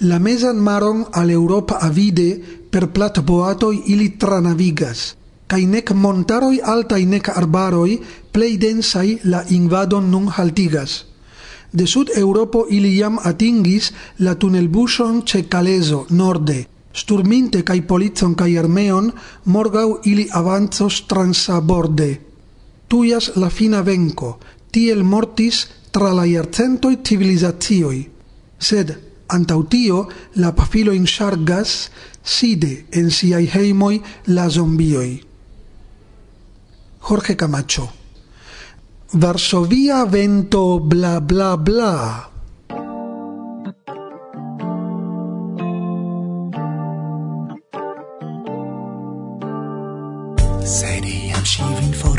La mesan maron al Europa avide per platboatoj ili tranavigas, cae nec montaroi altai nec arbaroi plei densai la invadon nun haltigas. De sud Europo ili iam atingis la tunelbuson ce Caleso, norde. Sturminte cae polizon cae armeon, morgau ili avancos transaborde. Tuias la fina venco, tiel mortis tra la iarcentoi civilizatioi. Sed Antautio la pafilo in insargas side en siai heimoi la zombioi. Jorge Camacho Varsovia vento bla bla bla Sedi am shivin for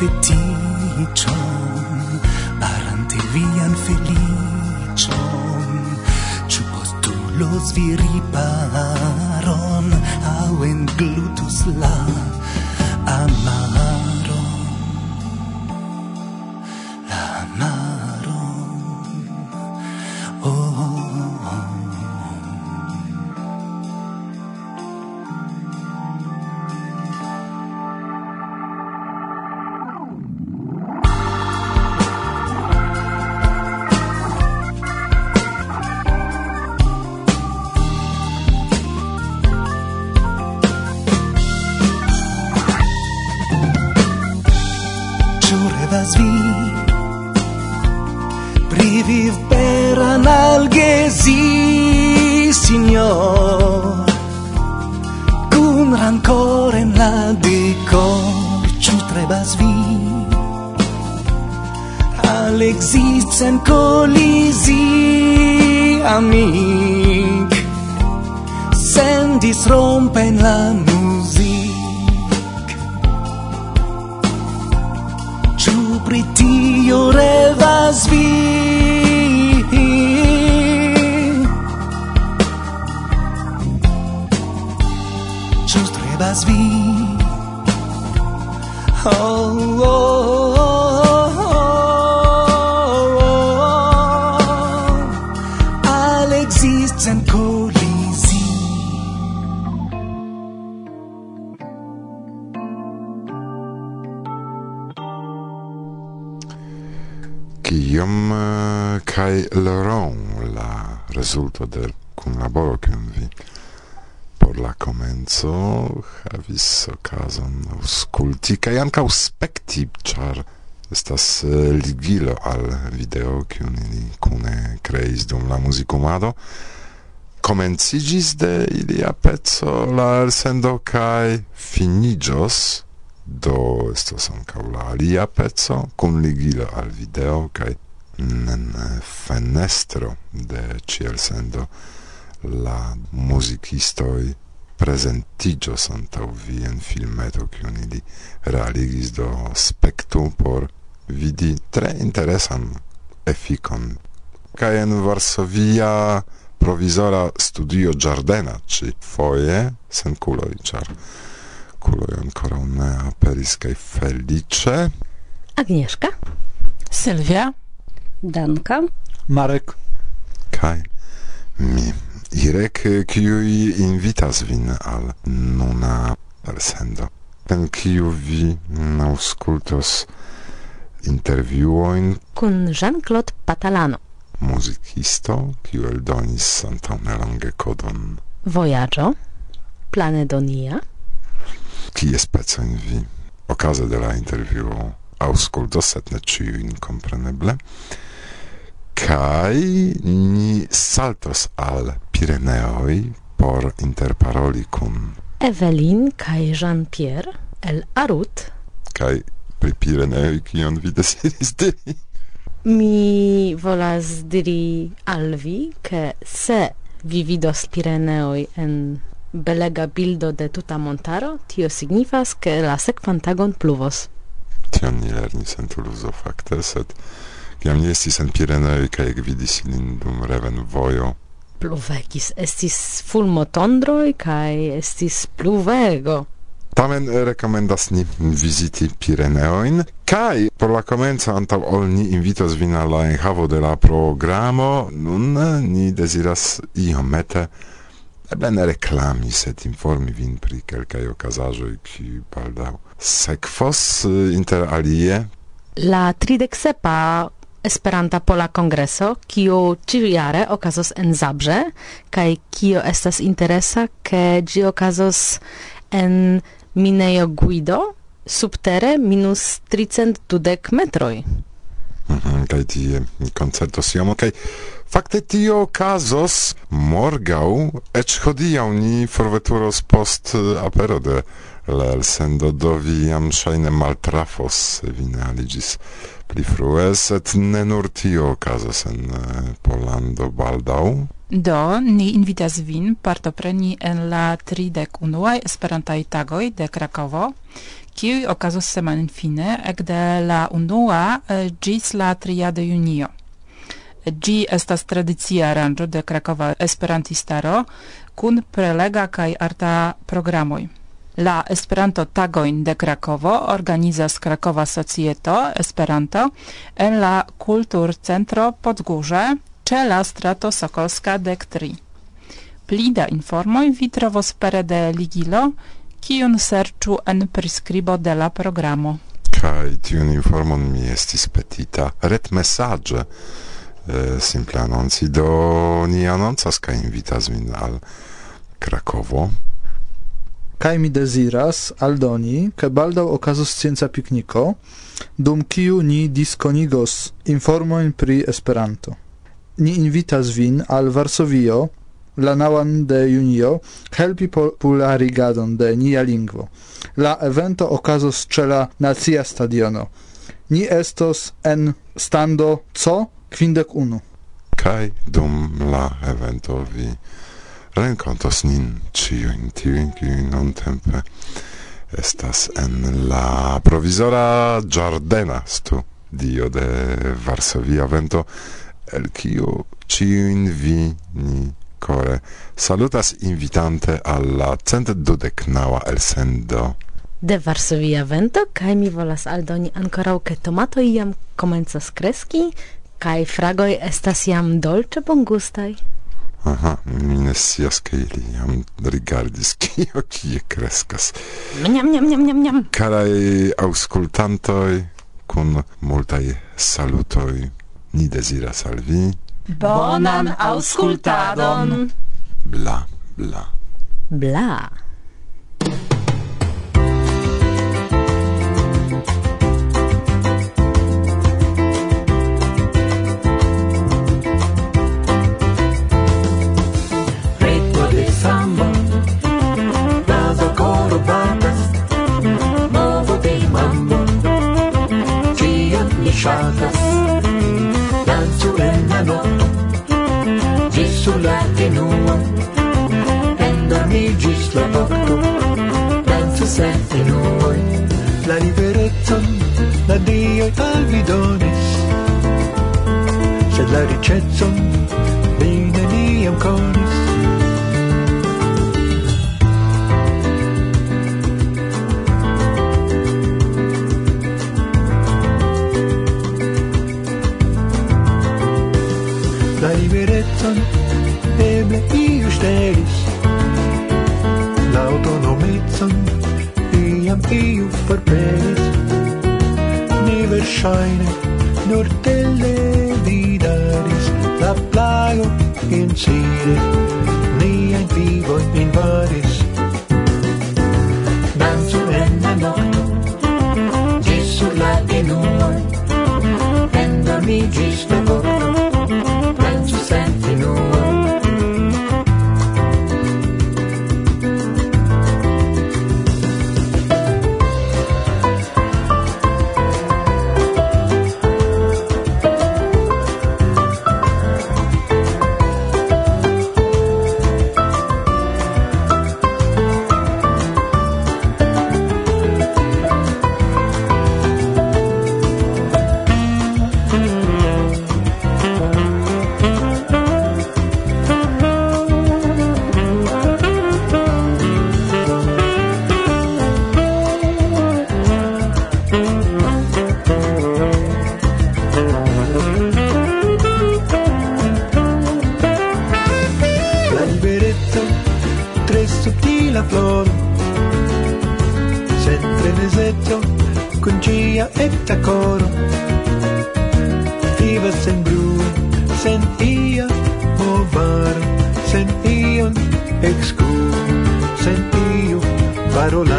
feticion Parante vian felicion Ciu postulos vi riparon Au englutus la signor Cun rancore in la dicor Ciu trebas vi? Al existen colisi amic Sen disrompen la music Ciu pritio revas vi oh, oh, oh. exists and colizi Kiom eh, kaj Laurent la rezulto de kunlaboro che vi la comenzo havis okazon aŭskulti kaj ankaŭ spekti, ĉar estas eh, ligilo al video kiun ili kune kreis dum la muzikumado. Komenciĝis de ilia peco la elsendo kaj finiĝos do estos ankaŭ la alia peco kun ligilo al video kaj en fenestro de ĉi elsendo la muzikistoj presentigios antau vi en filmeto kiun ili realigis do spektu por vidi tre interesan efikon. Kaj en Varsovia provizora studio Giardena ci foje sen kuloj ĉar kuloj ankoraŭ ne aperis kaj feliĉe. Agnieszka? Sylwia? Danka? Marek? Kaj mi? Irek, kiuj invitas vin al nuna elsendo. en kiu vi auskultos intervjuojn? Kun Jean-Claude Patalano, Muzikisto, kiu eldonis antaŭ nelonge kodon. Vojaĝo, Planedonia. Kie specojn vi? Okaze de la intervjuo auskultos, sed ne ĉiujn kompreneble, kaj ni saltos al Pireneoj por interparoli kun Evelyn kaj Jean-Pierre el Arut kaj pri Pireneoj kion vi deziris diri Mi volas diri al vi ke se vi vidos Pireneoj en belega bildo de tuta montaro, tio signifas ke la sekvan tagon pluvos. Tion ni lernis en Tuluzo fakte, sed kiam ni estis en Pireneoj kaj ekvidis ilin dum revenvojo, pluvegis Estis fulmotondroi kai estis pluvego. Tamen eh, rekomendas ni viziti Pireneoin kaj por la komenco antaŭ ol ni invitos vin al la enhavo de la programo nun eh, ni deziras iomete eble ne reklami sed informi vin pri kelkaj okazaĵoj kiuj baldaŭ sekvos eh, inter alie la trideksepa Esperanta Pola Kongreso, kiu ĉiujare okazos en Zabrze, kaj kio estas interesa, ke ĝi okazos en Minejo Guido, subtere minus 330 metroj. Mm -hmm, kaj tie koncerto siomo, kaj fakte tio okazos morgau, eĉ hodiaŭ ni forveturos post apero de la elsendo do vi jam ŝajne maltrafos, vi ne aliĝis pli frue, sed ne nur tio okazas en eh, Pollando baldaŭ. Do, ni invitas vin partopreni en la 31 Esperantaj tagoj de Krakovo, kiuj okazos semanfine ekde la unua eh, ĝis la 3 de junio. Ĝi estas tradicia aranĝo de Krakova Esperantistaro kun prelega kaj arta programoj. La Esperanto Tagoin de Krakovo organizas Krakova Societo Esperanto en la Kulturcentro Podgórze ĉe la strato Sokolska dek tri. Pli da informoj vi trovos pere de ligilo, kiun serĉu en priskribo de la programo. Kaj tiun informon mi estis petita retmesaĝe eh, simple anonci do ni anoncas kaj invitas min al Krakovo Kaj mi deziras aldoni, ke baldaŭ okazos scienca pikniko, dum kiu ni diskonigos informojn pri Esperanto. Ni invitas vin al Varsovio la naŭan de junio helpi popularigadon de nia lingvo. La evento okazos ĉe la nacia stadiono. Ni estos en stando co kvindek unu. Kaj dum la evento vi renkontos nin ciuin tiuin kiuin non tempe estas en la provizora giardena studio de Varsovia Vento el kiu ciuin vi ni core salutas invitante alla cent dudeknaŭa elsendo de Varsovia Vento kaj mi volas aldoni ankoraŭ ke tomatoj jam komencas kreski kaj fragoj estas jam dolĉe bongustaj. Aha, mi ne scias ke ili jam rigardis kio kie kreskas. Mniam, mniam, mniam, mniam. Karaj aŭskultantoj kun multaj salutoj ni deziras al vi bonan aŭskultadon. Bla, bla. Bla. shatas danzo en la notte gi sulla tenua gis la nocto danzo sente noi la liberezzon la dioi al vi donis sed la ricezzon mi neniam conis pacon eble iu steris. La aŭtonomecon iam iu forpelis ni versaine nur televidaris la plago incide niajn vivojn invadis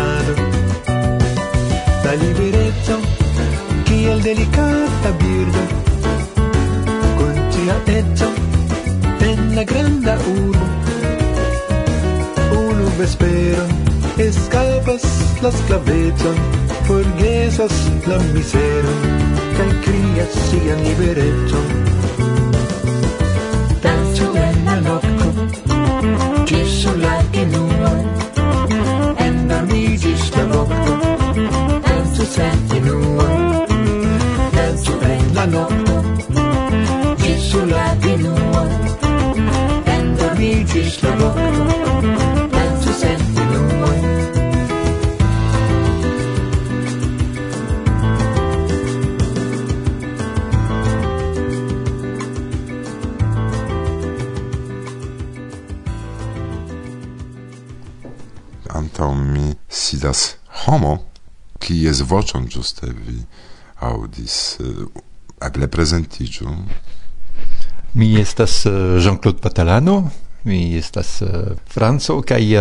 mano La liberezzo Kiel delicata birdo. Kun tia etzo En la granda urbo Unu vespero Escapas la sclaveton Forgesas la miseron Kaj krias sian liberecon non ti senti nulla, non ti prendi la notte, sulla di nulla, non dormi giù la non ti senti nulla. antaŭ mi sidas homo, kies vocion giuste vi audis, uh, eble presentigiu? Mi estas eh, Jean-Claude Patalano, mi estas eh, franco kai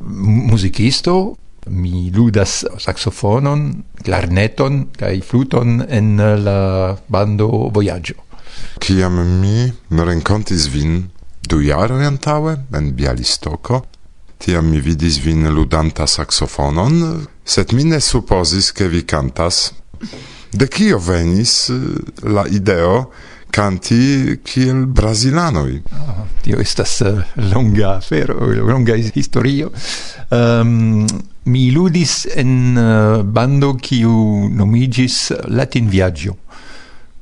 musicisto, mi ludas saxofonon, clarneton kai fluton en la bando Voyaggio. Kiam mi renkontis vin du jaro antaŭe en Bialistoko, tiam mi vidis vin ludanta saxofonon Sed mi ne supposis che vi cantas. De kio venis eh, la ideo canti kiel brasilanoi? Oh, tio estas uh, longa afero, longa historio. Um, mi ludis en uh, bando kiu nomigis Latin Viaggio.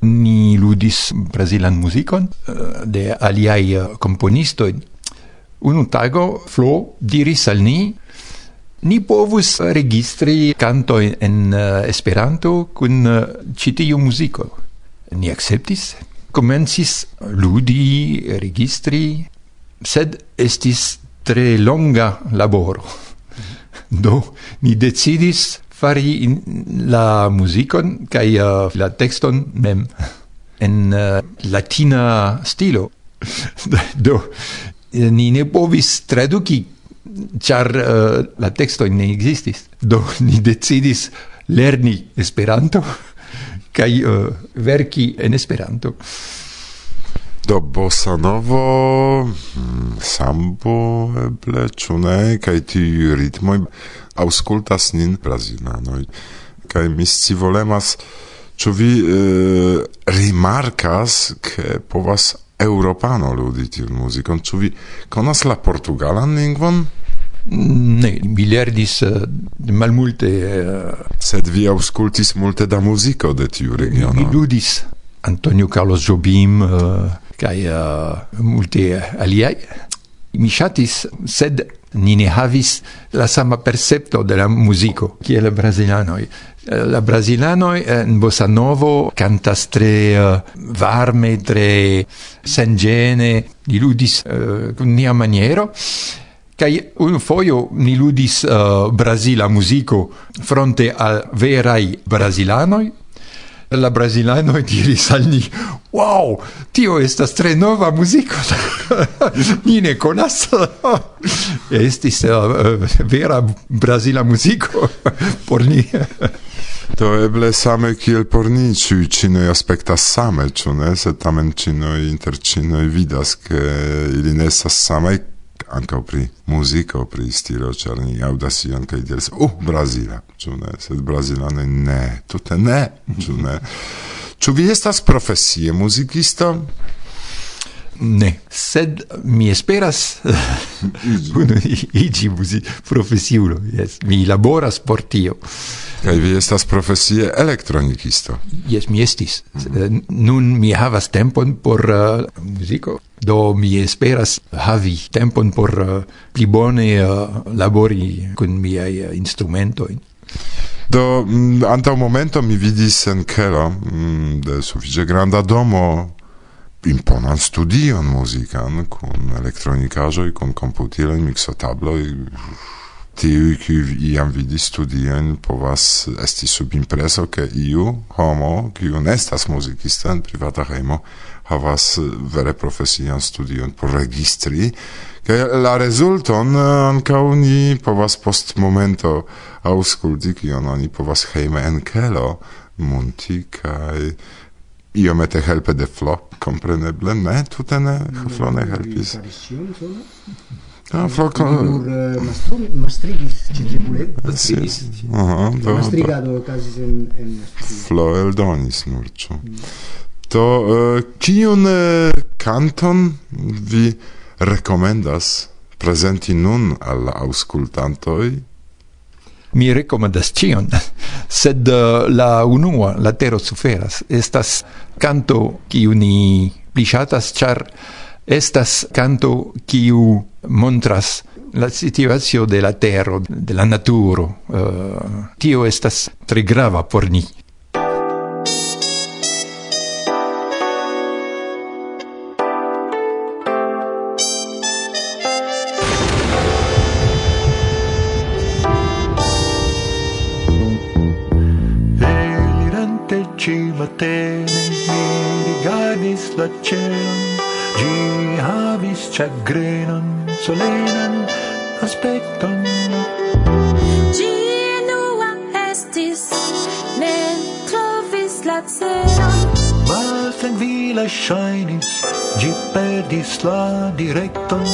Ni ludis brasilan musicon uh, de aliai uh, componistoi Unu tago Flo diris al ni Ni povus registri cantoi en uh, Esperanto kun uh, eh, citiu muziko. Ni acceptis, comencis ludi, registri, sed estis tre longa laboro. Do, ni decidis fari in, la musicon kai uh, eh, la texton mem en uh, latina stilo. Do, ni ne povis traduki char uh, la texto ne existis. Do ni decidis lerni esperanto kai uh, eh, verki en esperanto. Do bossa novo hmm, sambo eble ĉu ne? Kaj tiuj ritmoj aŭskultas nin brazilanoj. Kaj mi scivolemas ĉu vi uh, rimarkas ke povas Europano ludi tiun muzikon, ĉu vi konas la portugalan lingvon? Ne, mi lerdis uh, eh, malmulte... Uh, Sed vi auscultis multe da musico de tiu regiono? Mi ludis Antonio Carlos Jobim, eh, uh, kai uh, multe aliai. Mi shatis, sed ni ne havis la sama percepto de la musico, kiel brasilanoi. La brasilanoi in Bossa Novo cantas tre uh, varme, tre sengene, di ludis uh, nia maniero, Kai un foio ni ludis uh, Brasila musico fronte al verai brasilanoi. La brasilano diris al ni, wow, tio estas tre nova musico, ni ne conas. Estis uh, vera brasila musico por ni. to eble same kiel por ni ĉiuj ĉinoj aspektas same, ĉu ne? se tamen ĉinoj inter ĉinoj vidas ke ili ne estas same ankaŭ pri muziko, pri stilo, ĉar ni aŭdas ion kaj diras, uh, Brazila, ĉu ne? Sed brazilanoj ne, tute ne, ĉu ne? Ĉu vi estas profesie muzikisto? Ne. Sed mi esperas igi musi profesiulo. Yes, mi laboras por tio. Kaj vi estas profesie elektronicisto. Yes, mi estis. Mm -hmm. Nun mi havas tempon por uh, muziko. Do mi esperas havi tempon por uh, pli bone uh, labori kun miaj uh, instrumentoj. Do, mm, antau momento mi vidis en Kela, mm, de sufiĉe granda domo, imponan studion muzikan kun elektronikaĵoj kun komputiloj miksotabloj tiuj kiuj iam vidis studiojn povas esti sub impreso ke iu homo kiu ne estas muzikisto en privata hejmo havas vere profesian studion por registri kaj la rezulton eh, ankaŭ ni povas post momento aŭskulti kion oni povas hejme en kelo munti kaj iomete helpe de Flo, compreneble, ne, tute ne, Flo ne helpis. Ah, Flo... Nur mastrigis citribule. Mastrigis. Aha, do... Mastrigado okazis en... Flo eldonis nur, ĉu. To, uh, kiun uh, canton vi rekomendas prezenti nun al auscultantoi? mi recomendas cion, sed uh, la unua, la tero suferas, estas canto kiu ni pli char estas canto kiu montras la situatio de la tero, de la naturo. Uh, tio estas tre grava por ni. matene mi rigardis la celon, gi havis chagrenon, solenan aspecton. Gi enua estis, ne trovis la celon. Maltrankvila ŝajnis, gi perdis la directon.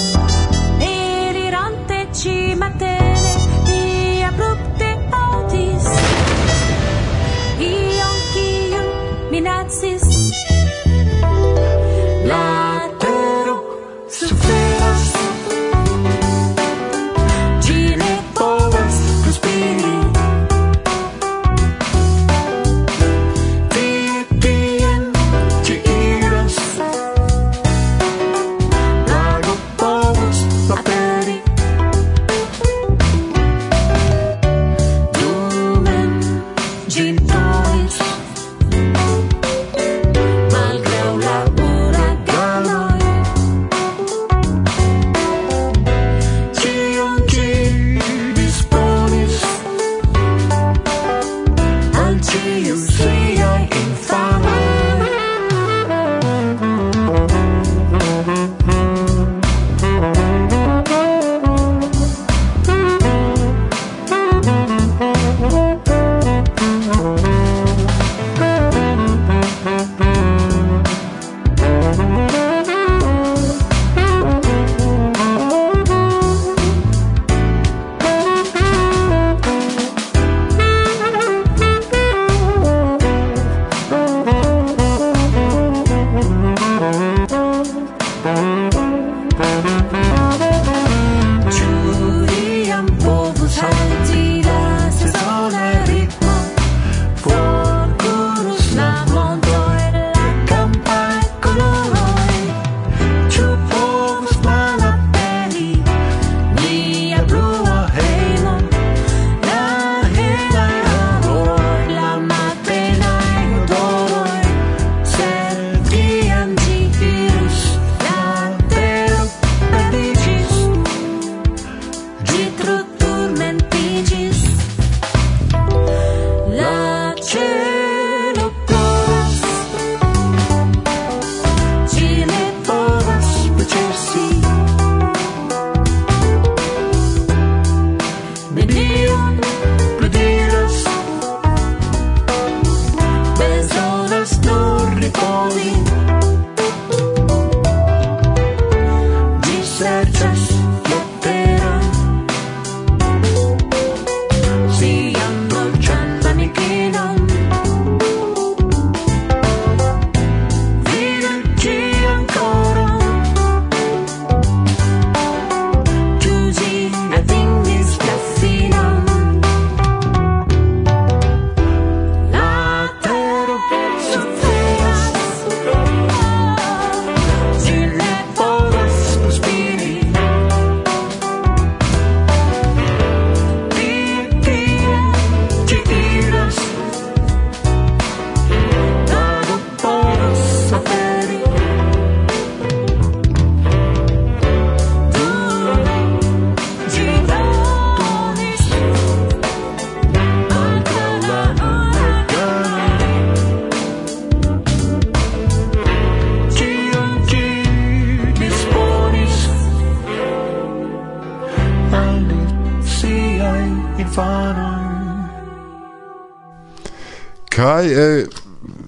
kai eh,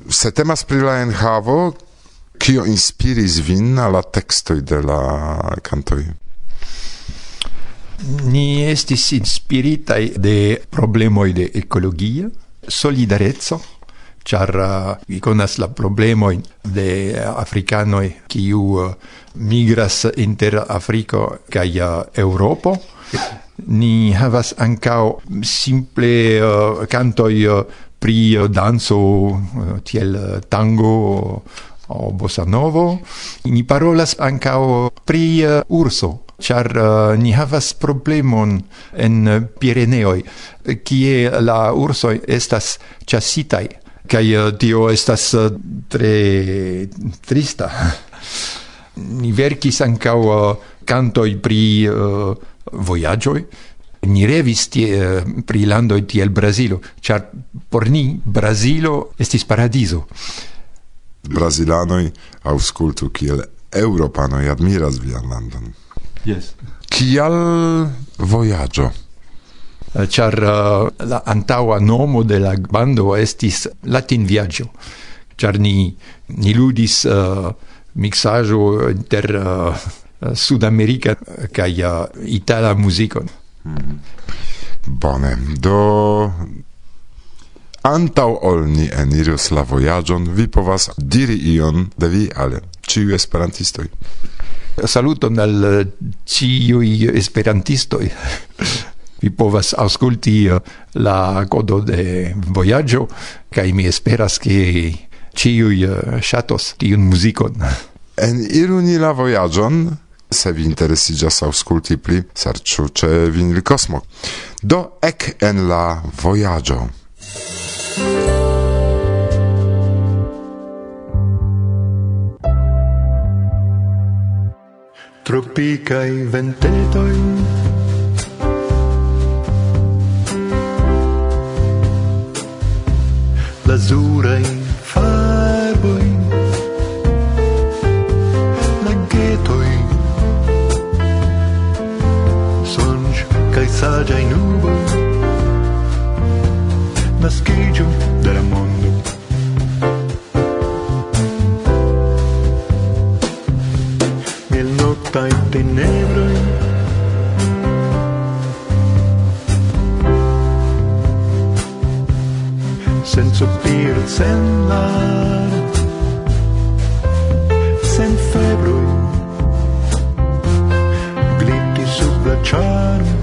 se temas pri la enhavo, kio inspiris vin al la tekstoj de la kantoj? Ni estis inspiritaj de problemoj de ecologia solidarezzo char uh, vi conas la problemo de africanoi qui uh, migras inter Africo kaj uh, Europo ni havas ancao simple uh, cantoi uh, pri eh, danzo eh, tiel eh, tango o bossa novo. Ni parolas ancao pri urso char uh, ni havas problemon en Pireneoi kie la urso estas chasitai kaj uh, tio estas uh, tre trista. Ni verkis ankaŭ uh, pri uh, voyagioi ni revis tie, eh, pri landoj tiel Brasilo, char por ni Brasilo estis paradiso. Brasilanoi auscultu kiel Europanoi admiras vian landon. Yes. Kial vojaĝo? Eh, char uh, eh, la antaua nomo de la bando estis Latin Viaggio. char ni, ni ludis uh, mixaggio inter uh, Sudamerika kai uh, itala musicon. Mm. Bone, do... Antau ol ni enirus la voyagion, vi povas diri ion de vi ale, ciu esperantistoi. Saluton al eh, ciui esperantistoi. vi povas aŭskulti eh, la kodo de vojaĝo kaj mi esperas ke ĉiuj eh, ŝatos tiun muzikon. En iruni la voyagion, se vi interesigas ausculti pli, serĉu ĉe Vinil cosmo. Do ek en la vojaĝo. Tropicaj ventetoi Lazuraj saggio in nuvole maschigio del mondo. Mil notta in tenebre senza pir senza senza febbre glitti sulla charma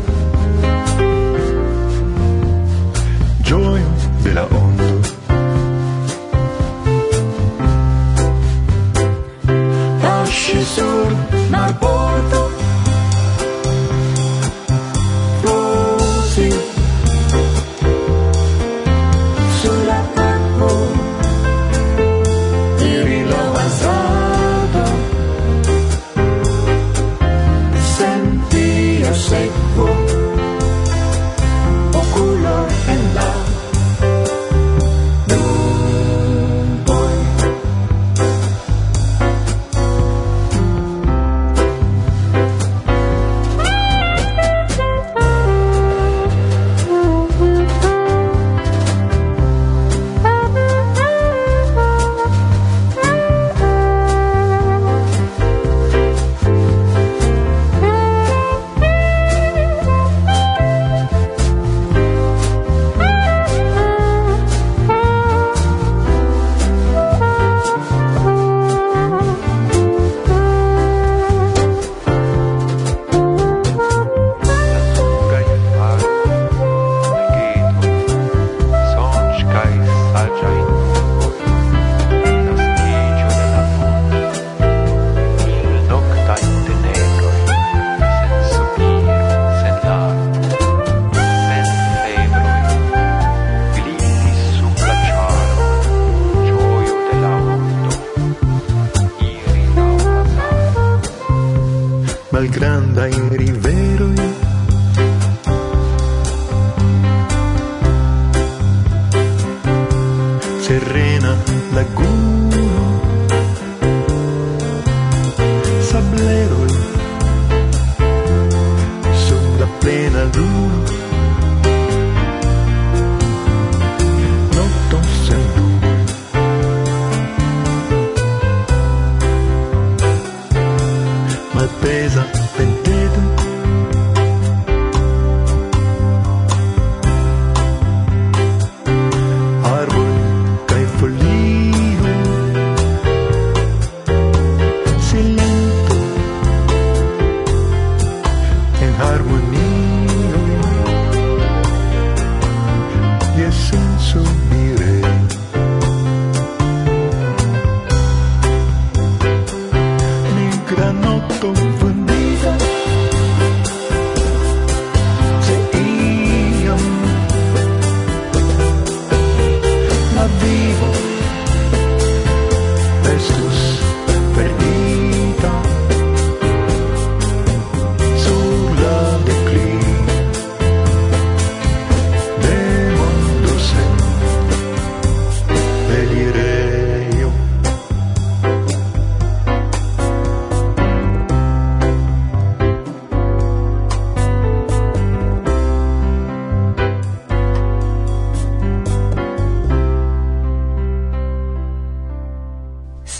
malgranda in rivero.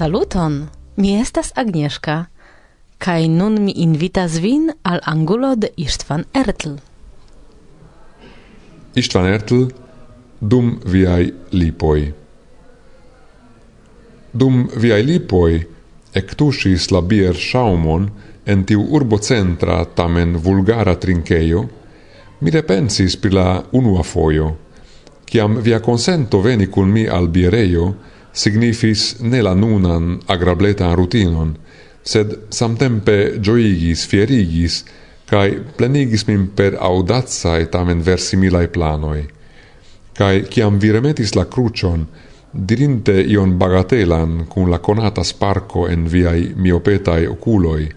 Saluton! Mi estas Agnieszka, kaj nun mi invitas vin al angulo de Istvan Ertl. Istvan Ertl dum viai lipoi. Dum viai lipoi ectusis la bier shaumon en tiu urbocentra tamen vulgara trinkejo, mi repensis pri la unua foio, ciam via consento veni cun mi al biereio, signifis ne la nunan agrabletan rutinon, sed samtempe gioigis, fierigis, cae plenigis min per audazae tamen versimilae planoi. Cae ciam vi remetis la crucion, dirinte ion bagatelan cun la conata sparco en viai miopetae oculoi,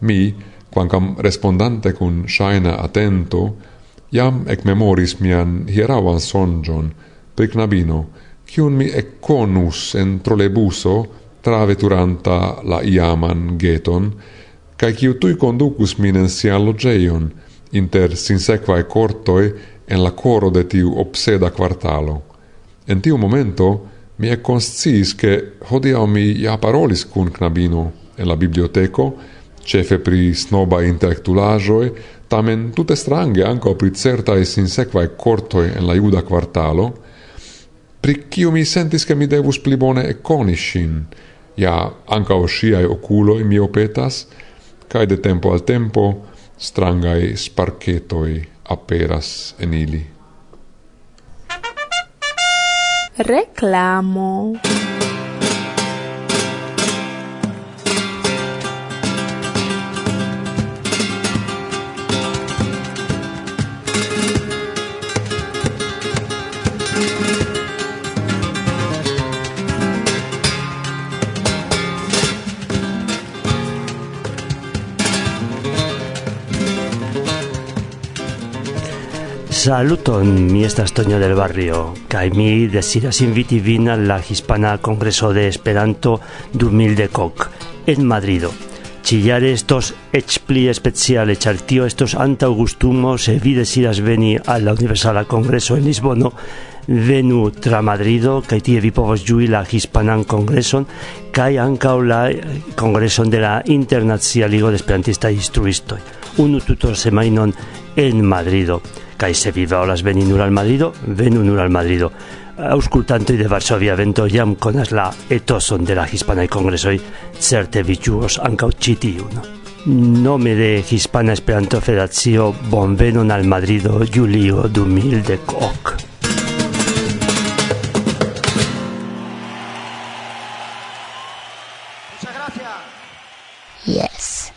mi, quancam respondante cun shaina attento, iam ec memoris mian hieravan sonjon, pe knabino, cion mi econus en trolebuso traveturanta la iaman geton, cae ciu tui conducus min en sia logeion, inter sinsequae cortoi en la coro de tiu obseda quartalo. En tiu momento, mi e consciis che hodiau mi ja parolis cun knabino en la biblioteco, cefe pri snoba intellectulajoi, tamen tutte strange anco pri certae sinsequae cortoi en la iuda quartalo, pri kiu mi sentis ke mi devus pli bone ekkoni ŝin, ja ankaŭ ŝiaj okuloj mi opetas, kaj de tempo al tempo strangaj sparketoj aperas en ili. Reclamo. Saluton, mi estas Toño del Barrio, kai mi desiras inviti vin al la Hispana Congreso de Esperanto 2010 en Madrido. Chillare estos ech pli speciale, char estos anta augustumo, se vi desiras veni al la Universala Congreso en Lisbono, venu tra Madrido, kai tie vi povos la Hispanan Congreson, kai ancau la Congreson de la Internazia Ligo de Esperantista Instruistoi. Unu tutor semainon en Madrido Kai se vi volas veni nur al Madrido, venu nur al Madrido. Auscultantoi de Varsovia Vento jam conas la etoson de la Hispana Congresoi, certe vi ciuos ancau citiun. Nome de Hispana Esperanto Federazio, bonvenon al Madrido Julio 2010 ok. Yes.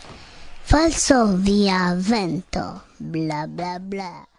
Falso via vento. Bla bla bla.